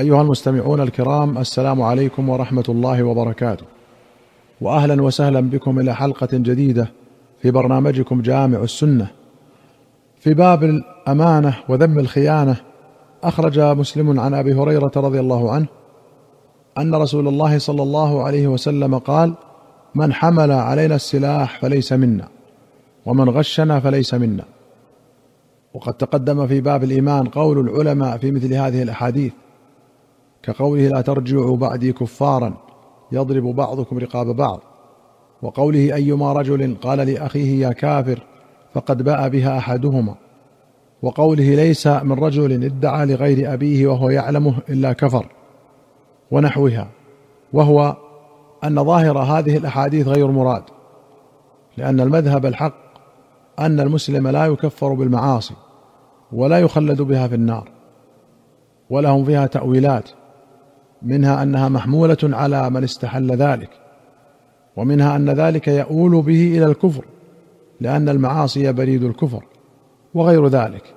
أيها المستمعون الكرام السلام عليكم ورحمة الله وبركاته. واهلا وسهلا بكم إلى حلقة جديدة في برنامجكم جامع السنة. في باب الأمانة وذم الخيانة أخرج مسلم عن أبي هريرة رضي الله عنه أن رسول الله صلى الله عليه وسلم قال من حمل علينا السلاح فليس منا ومن غشنا فليس منا. وقد تقدم في باب الإيمان قول العلماء في مثل هذه الأحاديث كقوله لا ترجعوا بعدي كفارا يضرب بعضكم رقاب بعض وقوله أيما رجل قال لأخيه يا كافر فقد باء بها أحدهما وقوله ليس من رجل ادعى لغير أبيه وهو يعلمه إلا كفر ونحوها وهو أن ظاهر هذه الأحاديث غير مراد لأن المذهب الحق أن المسلم لا يكفر بالمعاصي ولا يخلد بها في النار ولهم فيها تأويلات منها أنها محمولة على من استحل ذلك ومنها أن ذلك يؤول به إلى الكفر لأن المعاصي بريد الكفر وغير ذلك.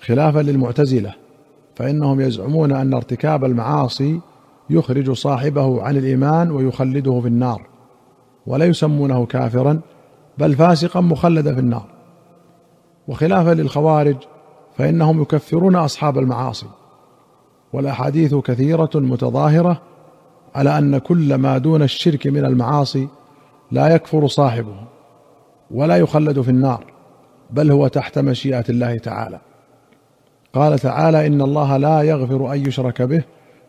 خلافا للمعتزلة فإنهم يزعمون أن ارتكاب المعاصي يخرج صاحبه عن الإيمان ويخلده في النار ولا يسمونه كافرا بل فاسقا مخلدا في النار. وخلافا للخوارج فإنهم يكفرون أصحاب المعاصي. والأحاديث كثيرة متظاهرة على أن كل ما دون الشرك من المعاصي لا يكفر صاحبه ولا يخلد في النار بل هو تحت مشيئة الله تعالى. قال تعالى إن الله لا يغفر أن يشرك به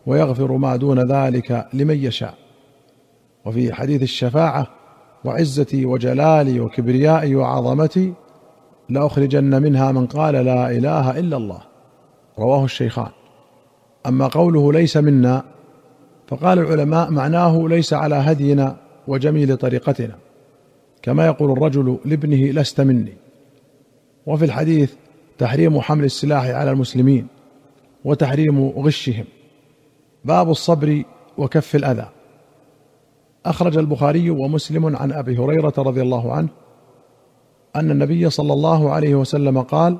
ويغفر ما دون ذلك لمن يشاء. وفي حديث الشفاعة وعزتي وجلالي وكبريائي وعظمتي لأخرجن منها من قال لا إله إلا الله. رواه الشيخان. أما قوله ليس منا فقال العلماء معناه ليس على هدينا وجميل طريقتنا. كما يقول الرجل لابنه لست مني. وفي الحديث تحريم حمل السلاح على المسلمين وتحريم غشهم. باب الصبر وكف الأذى. أخرج البخاري ومسلم عن أبي هريرة رضي الله عنه أن النبي صلى الله عليه وسلم قال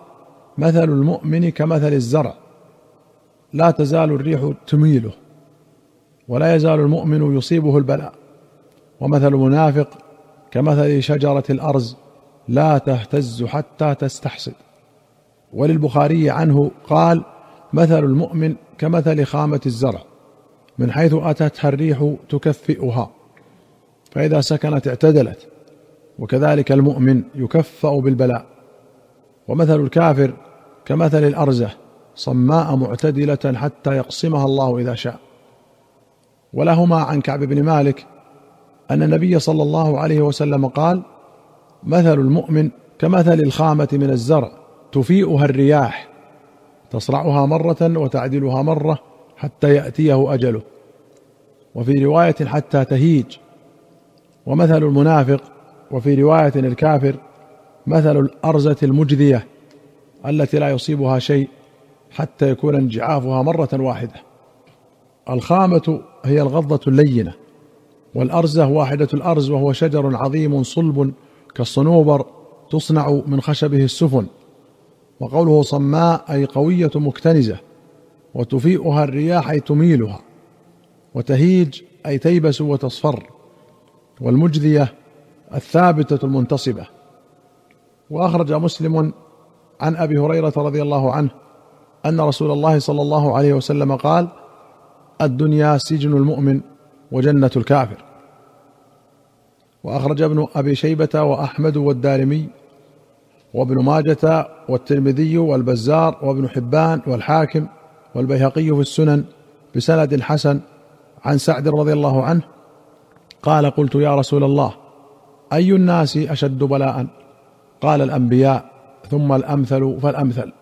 مثل المؤمن كمثل الزرع. لا تزال الريح تميله ولا يزال المؤمن يصيبه البلاء. ومثل المنافق كمثل شجرة الأرز لا تهتز حتى تستحصد. وللبخاري عنه قال مثل المؤمن كمثل خامة الزرع من حيث أتتها الريح تكفئها فإذا سكنت اعتدلت وكذلك المؤمن يكفأ بالبلاء. ومثل الكافر كمثل الأرزة صماء معتدلة حتى يقسمها الله إذا شاء. ولهما عن كعب بن مالك أن النبي صلى الله عليه وسلم قال مثل المؤمن كمثل الخامة من الزرع تفيئها الرياح تصرعها مرة وتعدلها مرة حتى يأتيه أجله. وفي رواية حتى تهيج ومثل المنافق وفي رواية الكافر مثل الأرزة المجذية التي لا يصيبها شيء حتى يكون انجعافها مرة واحدة. الخامة هي الغضة اللينة والأرزة واحدة الأرز وهو شجر عظيم صلب كالصنوبر تصنع من خشبه السفن وقوله صماء أي قوية مكتنزة وتفيئها الرياح أي تميلها وتهيج أي تيبس وتصفر والمجذيه الثابتة المنتصبة. وأخرج مسلم عن أبي هريرة رضي الله عنه أن رسول الله صلى الله عليه وسلم قال الدنيا سجن المؤمن وجنة الكافر. وأخرج ابن أبي شيبة وأحمد والدارمي وابن ماجة والترمذي والبزار وابن حبان والحاكم والبيهقي في السنن بسند حسن عن سعد رضي الله عنه قال قلت يا رسول الله أي الناس أشد بلاء؟ قال الأنبياء ثم الأمثل فالأمثل.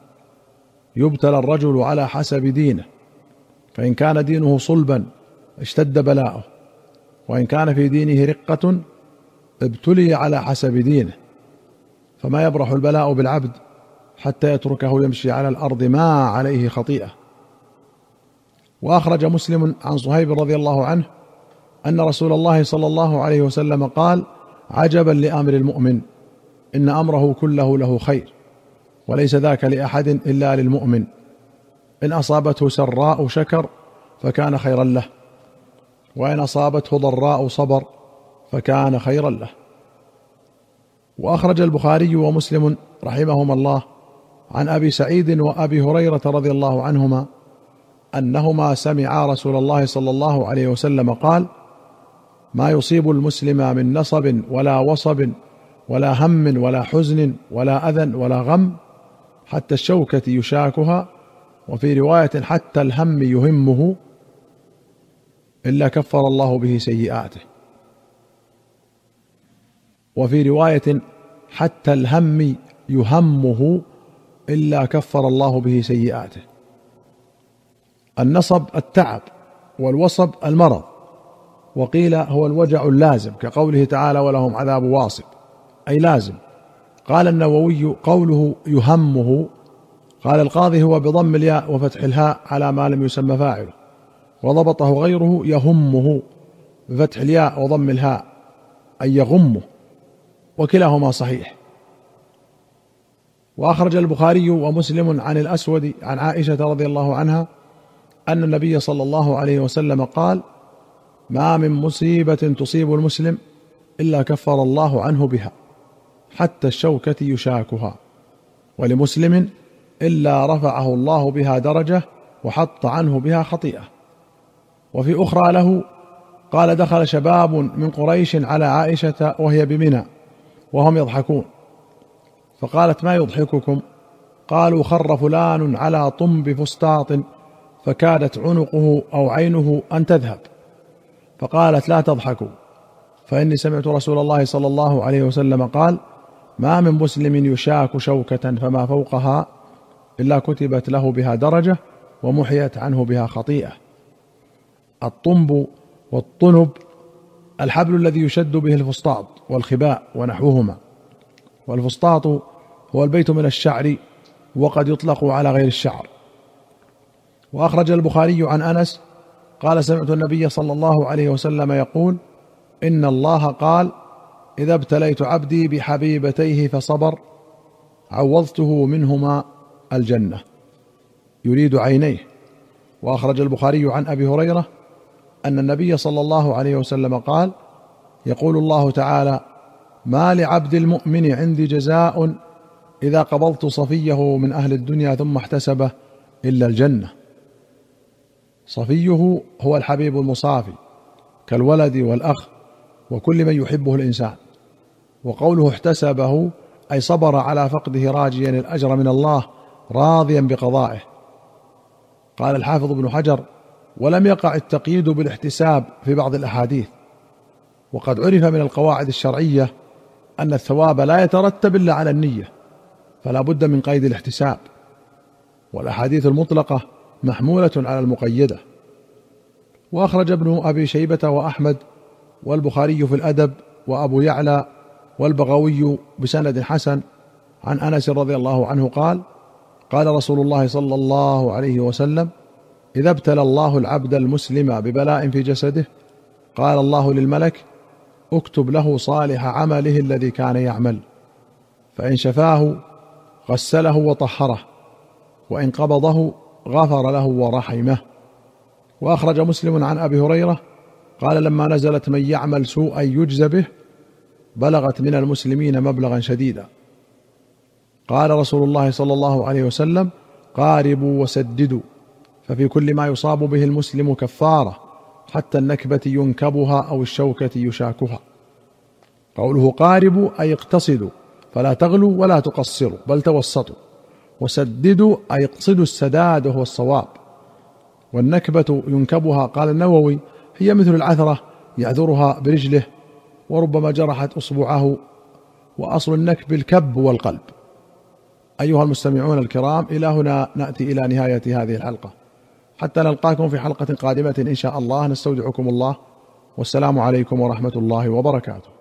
يبتلى الرجل على حسب دينه فإن كان دينه صلبا اشتد بلاؤه وإن كان في دينه رقة ابتلي على حسب دينه فما يبرح البلاء بالعبد حتى يتركه يمشي على الأرض ما عليه خطيئة. وأخرج مسلم عن صهيب رضي الله عنه أن رسول الله صلى الله عليه وسلم قال عجبا لأمر المؤمن إن أمره كله له خير. وليس ذاك لأحد إلا للمؤمن. إن أصابته سراء شكر فكان خيرا له. وإن أصابته ضراء صبر فكان خيرا له. وأخرج البخاري ومسلم رحمهما الله عن أبي سعيد وأبي هريرة رضي الله عنهما أنهما سمعا رسول الله صلى الله عليه وسلم قال ما يصيب المسلم من نصب ولا وصب ولا هم ولا حزن ولا أذى ولا غم حتى الشوكة يشاكها وفي رواية حتى الهم يهمه إلا كفر الله به سيئاته. وفي رواية حتى الهم يهمه إلا كفر الله به سيئاته. النصب التعب والوصب المرض وقيل هو الوجع اللازم كقوله تعالى ولهم عذاب واصب. أي لازم. قال النووي قوله يهمه قال القاضي هو بضم الياء وفتح الهاء على ما لم يسمى فاعله وضبطه غيره يهمه بفتح الياء وضم الهاء أي يغمه وكلاهما صحيح. وأخرج البخاري ومسلم عن الأسود عن عائشة رضي الله عنها أن النبي صلى الله عليه وسلم قال ما من مصيبة تصيب المسلم إلا كفر الله عنه بها. حتى الشوكة يشاكها. ولمسلم إلا رفعه الله بها درجة وحط عنه بها خطيئة. وفي أخرى له قال دخل شباب من قريش على عائشة وهي بمنى وهم يضحكون. فقالت ما يضحككم؟ قالوا خر فلان على طنب فسطاط فكادت عنقه أو عينه أن تذهب. فقالت لا تضحكوا. فإني سمعت رسول الله صلى الله عليه وسلم قال ما من مسلم يشاك شوكة فما فوقها إلا كتبت له بها درجة ومحيت عنه بها خطيئة. الطنب والطنب الحبل الذي يشد به الفسطاط والخباء ونحوهما. والفسطاط هو البيت من الشعر وقد يطلق على غير الشعر. وأخرج البخاري عن أنس قال سمعت النبي صلى الله عليه وسلم يقول إن الله قال إذا ابتليت عبدي بحبيبتيه فصبر عوضته منهما الجنة. يريد عينيه. وأخرج البخاري عن أبي هريرة أن النبي صلى الله عليه وسلم قال يقول الله تعالى ما لعبد المؤمن عندي جزاء إذا قبضت صفيه من أهل الدنيا ثم احتسبه إلا الجنة. صفيه هو الحبيب المصافي كالولد والأخ وكل من يحبه الإنسان. وقوله احتسبه أي صبر على فقده راجيا الأجر من الله راضيا بقضائه. قال الحافظ ابن حجر ولم يقع التقييد بالاحتساب في بعض الأحاديث. وقد عرف من القواعد الشرعية أن الثواب لا يترتب إلا على النية فلا بد من قيد الاحتساب. والأحاديث المطلقة محمولة على المقيدة. وأخرج ابن أبي شيبة وأحمد والبخاري في الأدب وأبو يعلى والبغوي بسند حسن عن أنس رضي الله عنه قال قال رسول الله صلى الله عليه وسلم إذا ابتلى الله العبد المسلم ببلاء في جسده قال الله للملك اكتب له صالح عمله الذي كان يعمل. فإن شفاه غسله وطهره وإن قبضه غفر له ورحمه. وأخرج مسلم عن أبي هريرة قال لما نزلت من يعمل سوءا يجزى به بلغت من المسلمين مبلغا شديدا. قال رسول الله صلى الله عليه وسلم قاربوا وسددوا. ففي كل ما يصاب به المسلم كفارة حتى النكبة ينكبها أو الشوكة يشاكها. قوله قاربوا أي اقتصدوا فلا تغلوا ولا تقصروا بل توسطوا. وسددوا أي اقصدوا السداد وهو الصواب. والنكبة ينكبها قال النووي هي مثل العثرة يعذرها برجله وربما جرحت أصبعه وأصل النكب الكب والقلب. أيها المستمعون الكرام إلى هنا نأتي إلى نهاية هذه الحلقة. حتى نلقاكم في حلقة قادمة إن شاء الله. نستودعكم الله. والسلام عليكم ورحمة الله وبركاته.